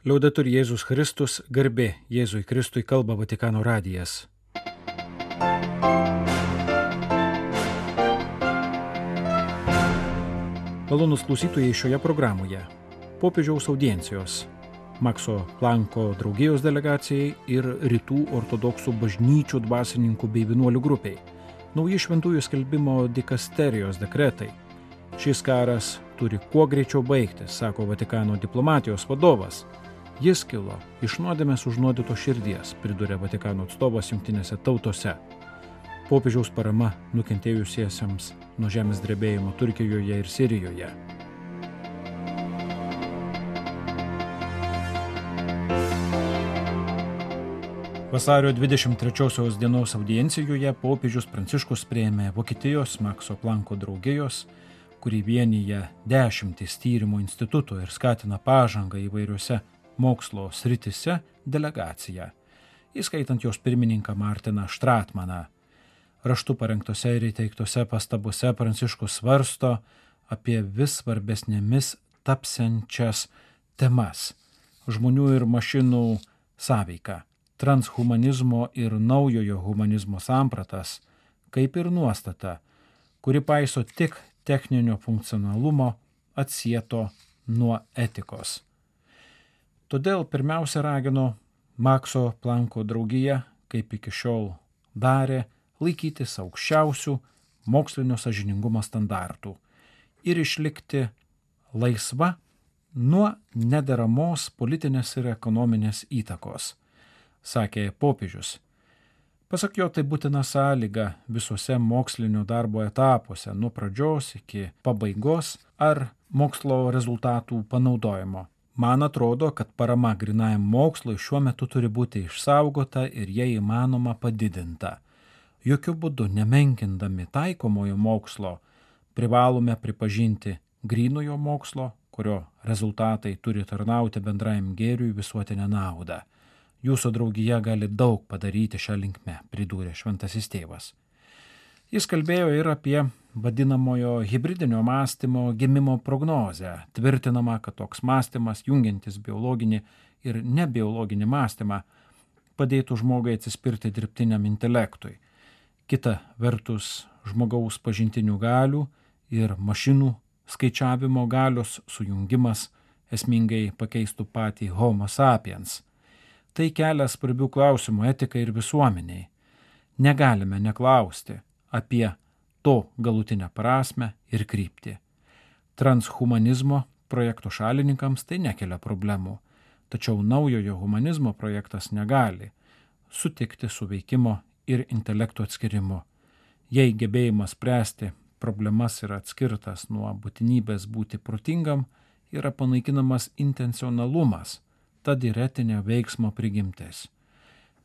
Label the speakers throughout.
Speaker 1: Liaudatur Jėzus Kristus, garbė Jėzui Kristui kalba Vatikano radijas. Malonus klausytojai šioje programoje. Popiežiaus audiencijos. Makso Planko draugijos delegacijai ir rytų ortodoksų bažnyčių dvasininkų bei vienuolių grupiai. Nauji šventųjų skelbimo dikasterijos dekretai. Šis karas turi kuo greičiau baigtis, sako Vatikano diplomatijos vadovas. Jis kilo iš nuodėmės užnuodyto širdies, pridūrė Vatikano atstovas jungtinėse tautose. Popiežiaus parama nukentėjusiesiems nuo žemės drebėjimo Turkijoje ir Sirijoje. Vasario 23 dienos audiencijoje popiežius Pranciškus prieėmė Vokietijos Makso Planko draugijos, kuri vienyje dešimtis tyrimo institutų ir skatina pažangą įvairiuose mokslo sritise delegaciją, įskaitant jos pirmininką Martiną Štratmaną. Raštu parengtose ir įteiktose pastabose Pranciškus svarsto apie vis svarbesnėmis tapsiančias temas - žmonių ir mašinų sąveiką transhumanizmo ir naujojo humanizmo sampratas, kaip ir nuostata, kuri paiso tik techninio funkcionalumo atsieto nuo etikos. Todėl pirmiausia ragino Makso Planko draugiją, kaip iki šiol darė, laikytis aukščiausių mokslinio sažiningumo standartų ir išlikti laisva nuo nederamos politinės ir ekonominės įtakos sakė popiežius. Pasak jo, tai būtina sąlyga visuose mokslinio darbo etapuose, nuo pradžios iki pabaigos ar mokslo rezultatų panaudojimo. Man atrodo, kad parama grinajam mokslui šiuo metu turi būti išsaugota ir jei įmanoma padidinta. Jokių būdų nemenkindami taikomojo mokslo, privalome pripažinti grinojo mokslo, kurio rezultatai turi tarnauti bendrajam gėriui visuotinę naudą. Jūsų draugija gali daug padaryti šią linkmę, pridūrė šventasis tėvas. Jis kalbėjo ir apie vadinamojo hybridinio mąstymo gimimo prognozę. Tvirtinama, kad toks mąstymas, jungiantis biologinį ir nebiologinį mąstymą, padėtų žmogui atsispirti dirbtiniam intelektui. Kita vertus, žmogaus pažintinių galių ir mašinų skaičiavimo galios sujungimas esmingai pakeistų patį Homo sapiens Tai kelia svarbių klausimų etikai ir visuomeniai. Negalime neklausti apie to galutinę prasme ir kryptį. Transhumanizmo projekto šalininkams tai nekelia problemų, tačiau naujojo humanizmo projektas negali sutikti su veikimo ir intelekto atskirimu. Jei gebėjimas spręsti problemas yra atskirtas nuo būtinybės būti protingam, yra panaikinamas intencionalumas tad ir etinio veiksmo prigimtis.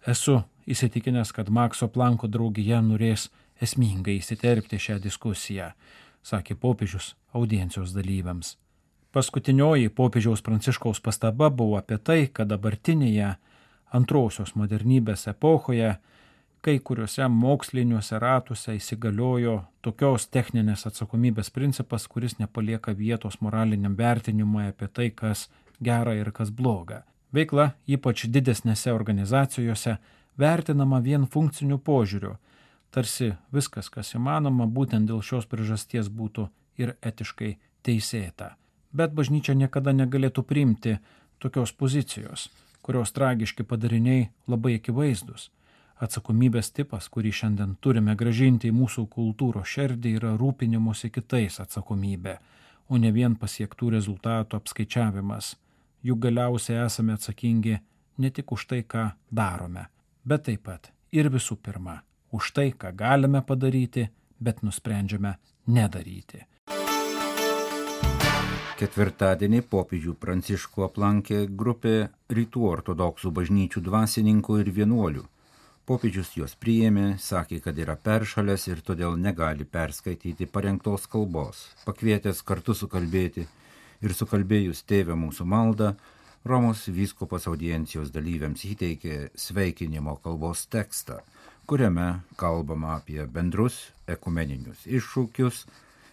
Speaker 1: Esu įsitikinęs, kad Makso Planko draugija norės esmingai įsiterpti šią diskusiją, sakė popiežius audiencijos dalyviams. Paskutinioji popiežiaus pranciškaus pastaba buvo apie tai, kad dabartinėje antrosios modernybės epochoje kai kuriuose moksliniuose ratuose įsigaliojo tokios techninės atsakomybės principas, kuris nepalieka vietos moraliniam vertinimui apie tai, kas gera ir kas bloga. Veikla, ypač didesnėse organizacijose, vertinama vien funkciniu požiūriu, tarsi viskas, kas įmanoma, būtent dėl šios priežasties būtų ir etiškai teisėta. Bet bažnyčia niekada negalėtų priimti tokios pozicijos, kurios tragiški padariniai labai akivaizdus. Atsakomybės tipas, kurį šiandien turime gražinti į mūsų kultūros šerdį, yra rūpinimuose kitais atsakomybė, o ne vien pasiektų rezultatų apskaičiavimas juk galiausiai esame atsakingi ne tik už tai, ką darome, bet taip pat ir visų pirma už tai, ką galime padaryti, bet nusprendžiame nedaryti.
Speaker 2: Ketvirtadienį popiežių Pranciškų aplankė grupė rytų ortodoksų bažnyčių dvasininkų ir vienuolių. Popiežius juos priėmė, sakė, kad yra peršalęs ir todėl negali perskaityti parengtos kalbos, pakvietęs kartu sukalbėti ir sukalbėjus tėvę mūsų maldą, Romos vyskupas audiencijos dalyviams įteikė sveikinimo kalbos tekstą, kuriame kalbama apie bendrus ekumeninius iššūkius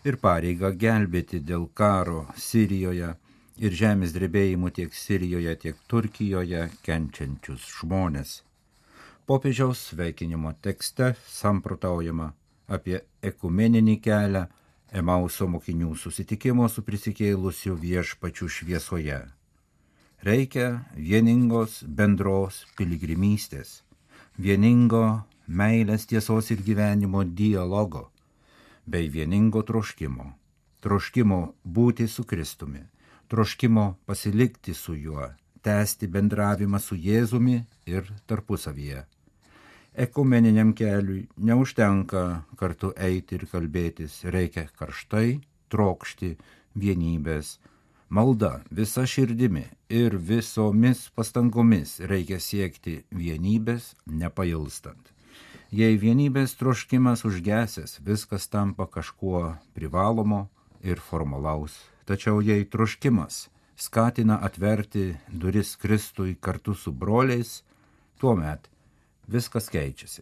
Speaker 2: ir pareigą gelbėti dėl karo Sirijoje ir žemės drebėjimų tiek Sirijoje, tiek Turkijoje kenčiančius žmonės. Popiežiaus sveikinimo tekste samprotaujama apie ekumeninį kelią Emauso mokinių susitikimo su prisikėlusiu viešpačiu šviesoje. Reikia vieningos bendros piligrimystės, vieningo meilės tiesos ir gyvenimo dialogo, bei vieningo troškimo, troškimo būti su Kristumi, troškimo pasilikti su juo, tęsti bendravimą su Jėzumi ir tarpusavyje. Ekumeniniam keliui neužtenka kartu eiti ir kalbėtis, reikia karštai trokšti vienybės. Malda visa širdimi ir visomis pastangomis reikia siekti vienybės nepailstant. Jei vienybės troškimas užgesęs, viskas tampa kažkuo privalomo ir formalaus. Tačiau jei troškimas skatina atverti duris Kristui kartu su broliais, tuomet viskas keičiasi.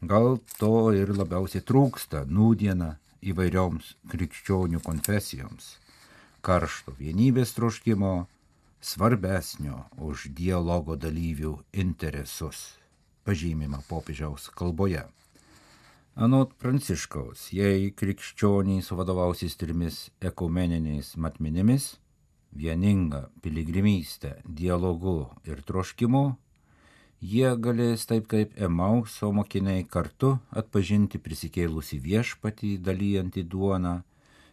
Speaker 2: Gal to ir labiausiai trūksta nūdiena įvairioms krikščionių konfesijoms - karšto vienybės troškimo svarbesnio už dialogo dalyvių interesus, pažymima popiežiaus kalboje. Anot Pranciškaus, jei krikščionys vadovausis trimis ekumeniniais matmenimis - vieninga piligrimystė, dialogu ir troškimu, jie galės taip kaip Emauso mokiniai kartu atpažinti prisikėlusi viešpatį dalyjantį duoną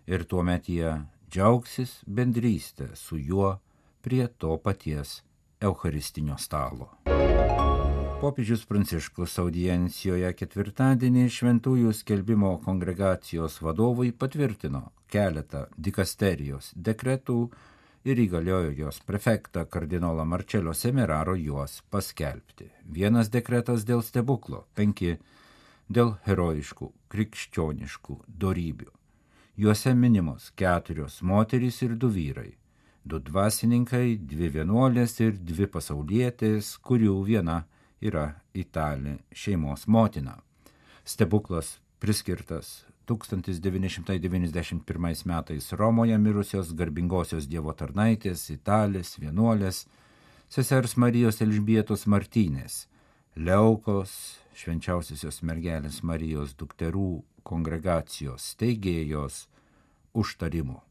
Speaker 2: ir tuomet jie džiaugsis bendrystę su juo prie to paties Eucharistinio stalo. Popiežius Pranciškus audiencijoje ketvirtadienį šventųjų skelbimo kongregacijos vadovui patvirtino keletą dikasterijos dekretų ir įgaliojo jos prefektą kardinolą Marčelio Semeraro juos paskelbti. Vienas dekretas dėl stebuklo, penki dėl herojiškų, krikščioniškų dorybių. Juose minimos keturios moterys ir du vyrai du dvasininkai, dvi vienuolės ir dvi pasaulietės, kurių viena yra italė šeimos motina. Stebuklas priskirtas 1991 metais Romoje mirusios garbingosios Dievo tarnaitės, italės, vienuolės, sesers Marijos Elžbietos Martynės, Leukos, švenčiausiosios mergelės Marijos dukterų kongregacijos steigėjos užtarimu.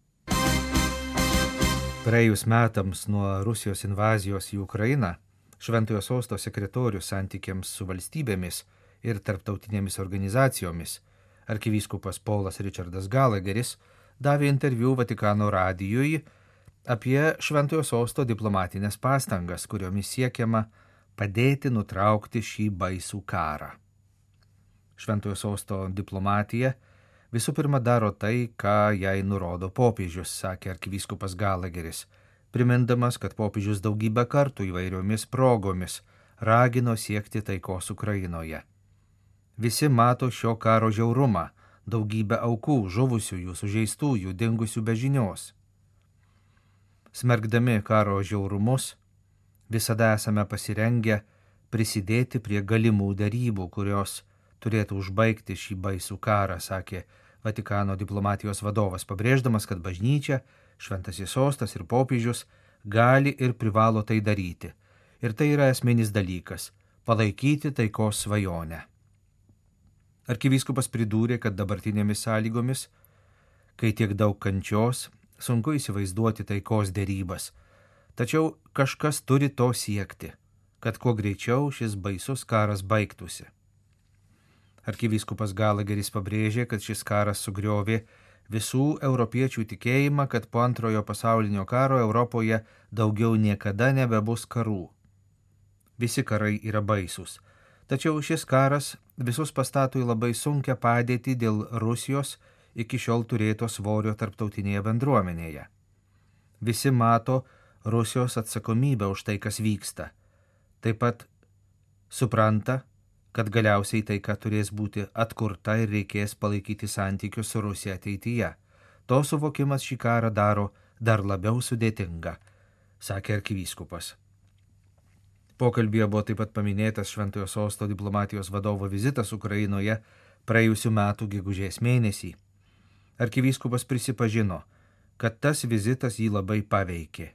Speaker 3: Praėjus metams nuo Rusijos invazijos į Ukrainą, Šventojo sosto sekretorius santykiams su valstybėmis ir tarptautinėmis organizacijomis, arkivyskupas Paulas Richardas Gallagheris davė interviu Vatikano radijui apie Šventojo sosto diplomatinės pastangas, kuriomis siekiama padėti nutraukti šį baisų karą. Šventojo sosto diplomatija visų pirma daro tai, ką jai nurodo popiežius, sakė arkivyskupas Gallagheris primindamas, kad popiežius daugybę kartų įvairiomis progomis ragino siekti taikos Ukrainoje. Visi mato šio karo žiaurumą, daugybę aukų, žuvusiųjų, sužeistųjų, dingusių be žinios. Smergdami karo žiaurumus, visada esame pasirengę prisidėti prie galimų darybų, kurios turėtų užbaigti šį baisų karą, sakė Vatikano diplomatijos vadovas, pabrėždamas, kad bažnyčia šventasis sostas ir popiežius gali ir privalo tai daryti. Ir tai yra esminis dalykas - palaikyti taikos svajonę. Arkivyskupas pridūrė, kad dabartinėmis sąlygomis, kai tiek daug kančios, sunku įsivaizduoti taikos dėrybas, tačiau kažkas turi to siekti, kad kuo greičiau šis baisus karas baigtųsi. Arkivyskupas Galageris pabrėžė, kad šis karas sugriovė visų europiečių tikėjimą, kad po antrojo pasaulinio karo Europoje daugiau niekada nebebus karų. Visi karai yra baisus, tačiau šis karas visus pastato į labai sunkę padėtį dėl Rusijos iki šiol turėto svorio tarptautinėje bendruomenėje. Visi mato Rusijos atsakomybę už tai, kas vyksta. Taip pat supranta, kad galiausiai taika turės būti atkurta ir reikės palaikyti santykius su Rusija ateityje. To suvokimas šį karą daro dar labiau sudėtinga, sakė arkivyskupas. Pokalbėje buvo taip pat paminėtas Šventojo sosto diplomatijos vadovo vizitas Ukrainoje praėjusiu metu gegužės mėnesį. Arkivyskupas prisipažino, kad tas vizitas jį labai paveikė.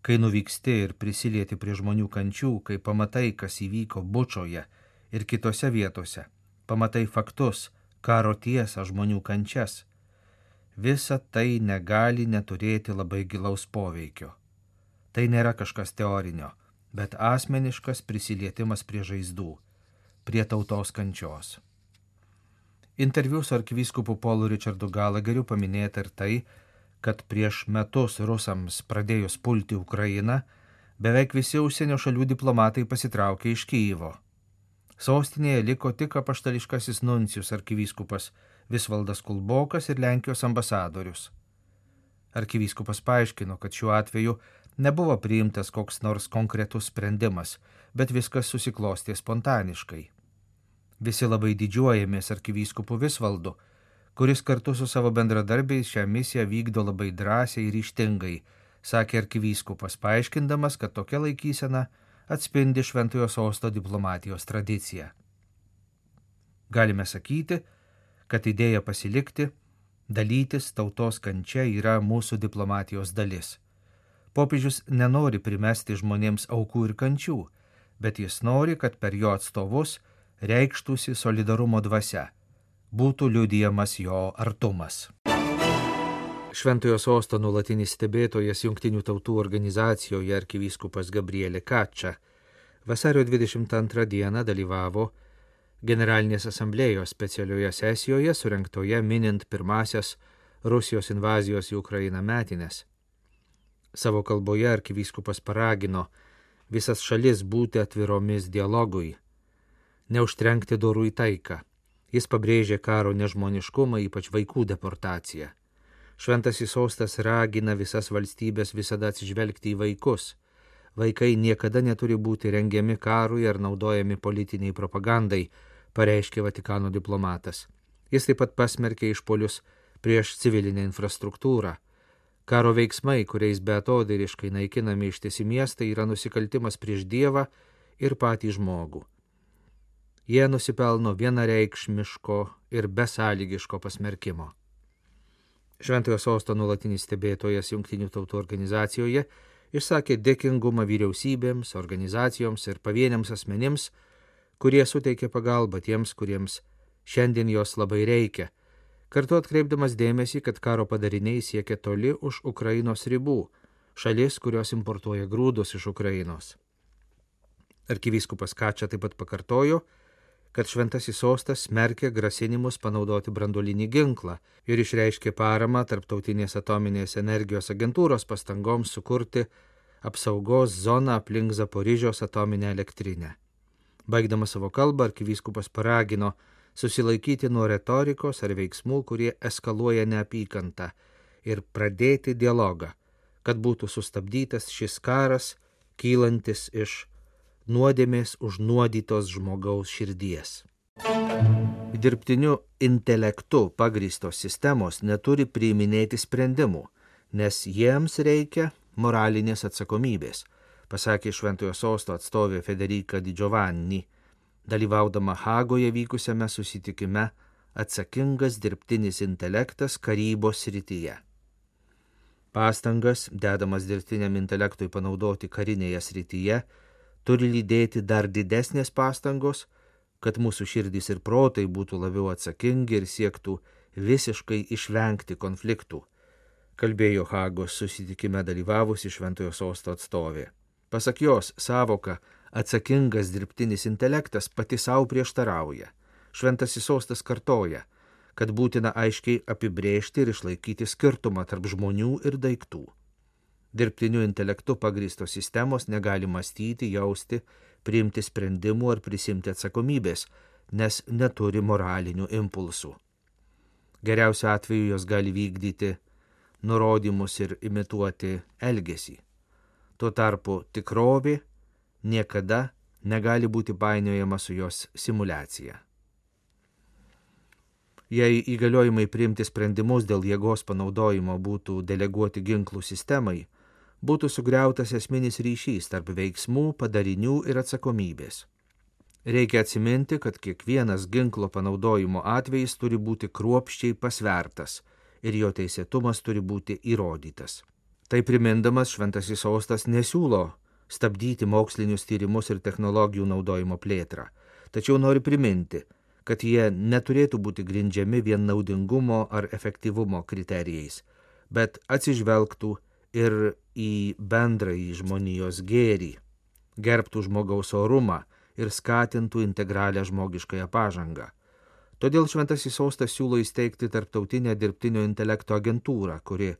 Speaker 3: Kai nuvyksti ir prisilieti prie žmonių kančių, kai pamatai, kas įvyko bučioje ir kitose vietose, pamatai faktus, karo tiesą, žmonių kančias, visa tai negali neturėti labai gilaus poveikio. Tai nėra kažkas teorinio, bet asmeniškas prisilietimas prie žaizdų, prie tautos kančios. Interviu su arkivyskupu Polu Richardu Galageriu paminėta ir tai, kad prieš metus rusams pradėjus pulti Ukrainą, beveik visi užsienio šalių diplomatai pasitraukė iš Kyjivo. Sostinėje liko tik apaštališkasis nuncijus arkivyskupas Visvaldas Kulbokas ir Lenkijos ambasadorius. Arkivyskupas paaiškino, kad šiuo atveju nebuvo priimtas koks nors konkretus sprendimas, bet viskas susiklostė spontaniškai. Visi labai didžiuojamės arkivyskupu Visvaldu, kuris kartu su savo bendradarbiais šią misiją vykdo labai drąsiai ir ryštingai, sakė arkivyskupas, paaiškindamas, kad tokia laikysena atspindi Šventojo sosto diplomatijos tradiciją. Galime sakyti, kad idėja pasilikti, dalytis tautos kančia yra mūsų diplomatijos dalis. Popiežius nenori primesti žmonėms aukų ir kančių, bet jis nori, kad per jo atstovus reikštųsi solidarumo dvasia, būtų liudijamas jo artumas. Šventojo sosto nulatinis stebėtojas Junktinių tautų organizacijoje arkivyskupas Gabrielė Kačia vasario 22 dieną dalyvavo Generalinės asamblėjos specialioje sesijoje surinktoje minint pirmasias Rusijos invazijos į Ukrainą metinės. Savo kalboje arkivyskupas paragino visas šalis būti atviromis dialogui neužtrenkti durų į taiką. Jis pabrėžė karo nežmoniškumą, ypač vaikų deportaciją. Šventasis sostas ragina visas valstybės visada atsižvelgti į vaikus. Vaikai niekada neturi būti rengiami karui ar naudojami politiniai propagandai, pareiškė Vatikano diplomatas. Jis taip pat pasmerkė išpolius prieš civilinę infrastruktūrą. Karo veiksmai, kuriais beatodairiškai naikinami ištisi miestai, yra nusikaltimas prieš Dievą ir patį žmogų jie nusipelno vienareikšmiško ir besąlygiško pasmerkimo. Šventojo sosto nulatinis stebėtojas Junktinių tautų organizacijoje išsakė dėkingumą vyriausybėms, organizacijoms ir pavieniams asmenims, kurie suteikė pagalbą tiems, kuriems šiandien jos labai reikia, kartu atkreipdamas dėmesį, kad karo padariniai siekia toli už Ukrainos ribų, šalis, kurios importuoja grūdus iš Ukrainos. Arkivyskupas Kačia taip pat pakartojo, kad šventasis sostas smerkė grasinimus panaudoti brandolinį ginklą ir išreiškė paramą Tarptautinės atominės energijos agentūros pastangoms sukurti apsaugos zoną aplink Zaporižios atominę elektrinę. Baigdamas savo kalbą, arkivyskupas paragino susilaikyti nuo retorikos ar veiksmų, kurie eskaluoja neapykantą ir pradėti dialogą, kad būtų sustabdytas šis karas, kylantis iš nuodėmės užnuodytos žmogaus širdies. Dirbtiniu intelektu pagristos sistemos neturi priiminėti sprendimų, nes jiems reikia moralinės atsakomybės, pasakė Šventojo sosto atstovė Federika Di Giovanni, dalyvaudama Hagoje vykusiame susitikime atsakingas dirbtinis intelektas karybos srityje. Pastangas, dedamas dirbtiniam intelektui panaudoti karinėje srityje, turi lydėti dar didesnės pastangos, kad mūsų širdys ir protai būtų labiau atsakingi ir siektų visiškai išvengti konfliktų, kalbėjo Hagos susitikime dalyvavusi Šventojo sosto atstovė. Pasak jos, savoka atsakingas dirbtinis intelektas pati savo prieštarauja. Šventasis sostas kartoja, kad būtina aiškiai apibrėžti ir išlaikyti skirtumą tarp žmonių ir daiktų. Dirbtiniu intelektu pagristos sistemos negali mąstyti, jausti, priimti sprendimų ar prisimti atsakomybės, nes neturi moralinių impulsų. Geriausiu atveju jos gali vykdyti nurodymus ir imituoti elgesį. Tuo tarpu tikrovė niekada negali būti painiojama su jos simulacija. Jei įgaliojimai priimti sprendimus dėl jėgos panaudojimo būtų deleguoti ginklų sistemai, būtų sugriautas esminis ryšys tarp veiksmų, padarinių ir atsakomybės. Reikia atsiminti, kad kiekvienas ginklo panaudojimo atvejis turi būti kruopščiai pasvertas ir jo teisėtumas turi būti įrodytas. Tai primindamas šventasis sostas nesiūlo stabdyti mokslinius tyrimus ir technologijų naudojimo plėtrą, tačiau nori priminti, kad jie neturėtų būti grindžiami vien naudingumo ar efektyvumo kriterijais, bet atsižvelgtų ir į bendrąjį žmonijos gėrį, gerbtų žmogaus orumą ir skatintų integralią žmogiškąją pažangą. Todėl Šventasis Sostas siūlo įsteigti tarptautinę dirbtinio intelekto agentūrą, kuri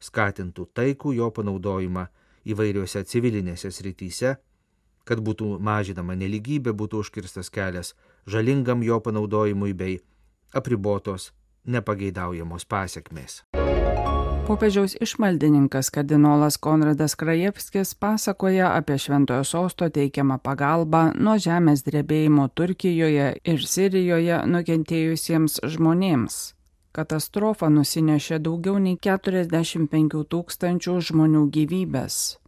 Speaker 3: skatintų taikų jo panaudojimą įvairiuose civilinėse srityse, kad būtų mažinama neligybė, būtų užkirstas kelias žalingam jo panaudojimui bei apribotos nepageidaujamos pasiekmės.
Speaker 4: Popiežiaus išmaldininkas kardinolas Konradas Krajevskis pasakoja apie Šventojo sosto teikiamą pagalbą nuo žemės drebėjimo Turkijoje ir Sirijoje nukentėjusiems žmonėms. Katastrofa nusinešė daugiau nei 45 tūkstančių žmonių gyvybės.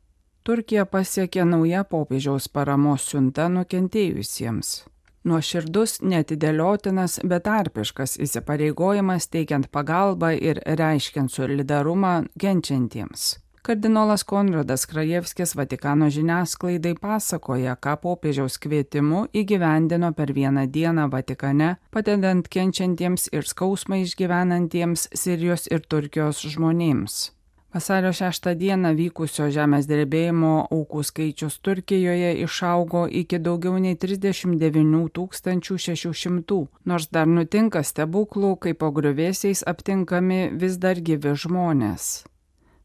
Speaker 4: Turkija pasiekė nauja popiežiaus paramos siunta nukentėjusiems nuoširdus, netidėliotinas, betarpiškas įsipareigojimas teikiant pagalbą ir reiškiant solidarumą kenčiantiems. Kardinolas Konradas Krajevskis Vatikano žiniasklaidai pasakoja, ką popiežiaus kvietimu įgyvendino per vieną dieną Vatikane, padedant kenčiantiems ir skausmą išgyvenantiems Sirijos ir Turkijos žmonėms. Vasario 6 dieną vykusio žemės drebėjimo aukų skaičius Turkijoje išaugo iki daugiau nei 39 600, nors dar nutinka stebuklų, kai po griuvėsiais aptinkami vis dar gyvi žmonės.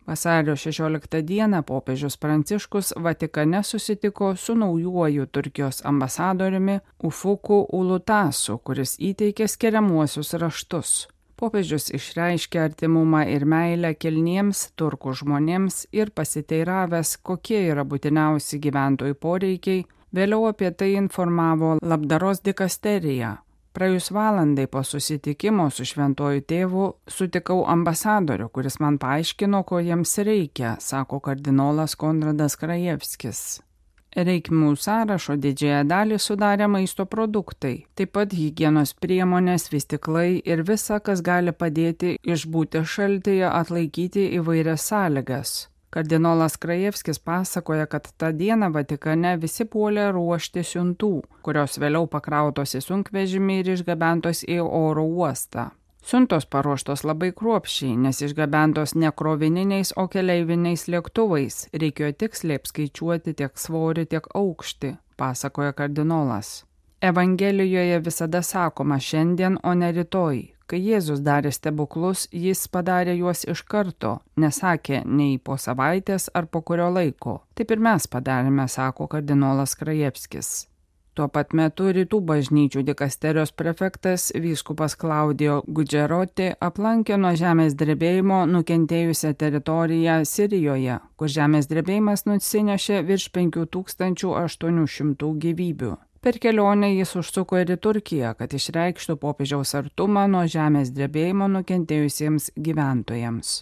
Speaker 4: Vasario 16 dieną popiežius Pranciškus Vatikane susitiko su naujuoju Turkijos ambasadoriumi Ufuku Ulutasu, kuris įteikė skiriamuosius raštus. Popiežius išreiškė artimumą ir meilę kilniems turkų žmonėms ir pasiteiravęs, kokie yra būtiniausi gyventojų poreikiai, vėliau apie tai informavo labdaros dikasterija. Praėjus valandai po susitikimo su šventuoju tėvu sutikau ambasadorių, kuris man paaiškino, ko jiems reikia, sako kardinolas Konradas Krajevskis. Reikmių sąrašo didžiąją dalį sudarė maisto produktai, taip pat hygienos priemonės, vystiklai ir visa, kas gali padėti išbūti šaltyje, atlaikyti įvairias sąlygas. Kardinolas Krajevskis pasakoja, kad tą dieną Vatikane visi puolė ruošti siuntų, kurios vėliau pakrautos į sunkvežimį ir išgabentos į oro uostą. Siuntos paruoštos labai kruopščiai, nes išgabentos ne krovininiais, o keleiviniais lėktuvais. Reikėjo tiksliai apskaičiuoti tiek svorį, tiek aukštį, pasakoja kardinolas. Evangelijoje visada sakoma šiandien, o ne rytoj. Kai Jėzus darė stebuklus, jis padarė juos iš karto, nesakė nei po savaitės ar po kurio laiko. Taip ir mes padarėme, sako kardinolas Krajevskis. Tuo pat metu rytų bažnyčių dikasterijos prefektas vyskupas Klaudijo Gudžeroti aplankė nuo žemės drebėjimo nukentėjusią teritoriją Sirijoje, kur žemės drebėjimas nusinešė virš 5800 gyvybių. Per kelionę jis užsuko ir į Turkiją, kad išreikštų popiežiaus artumą nuo žemės drebėjimo nukentėjusiems gyventojams.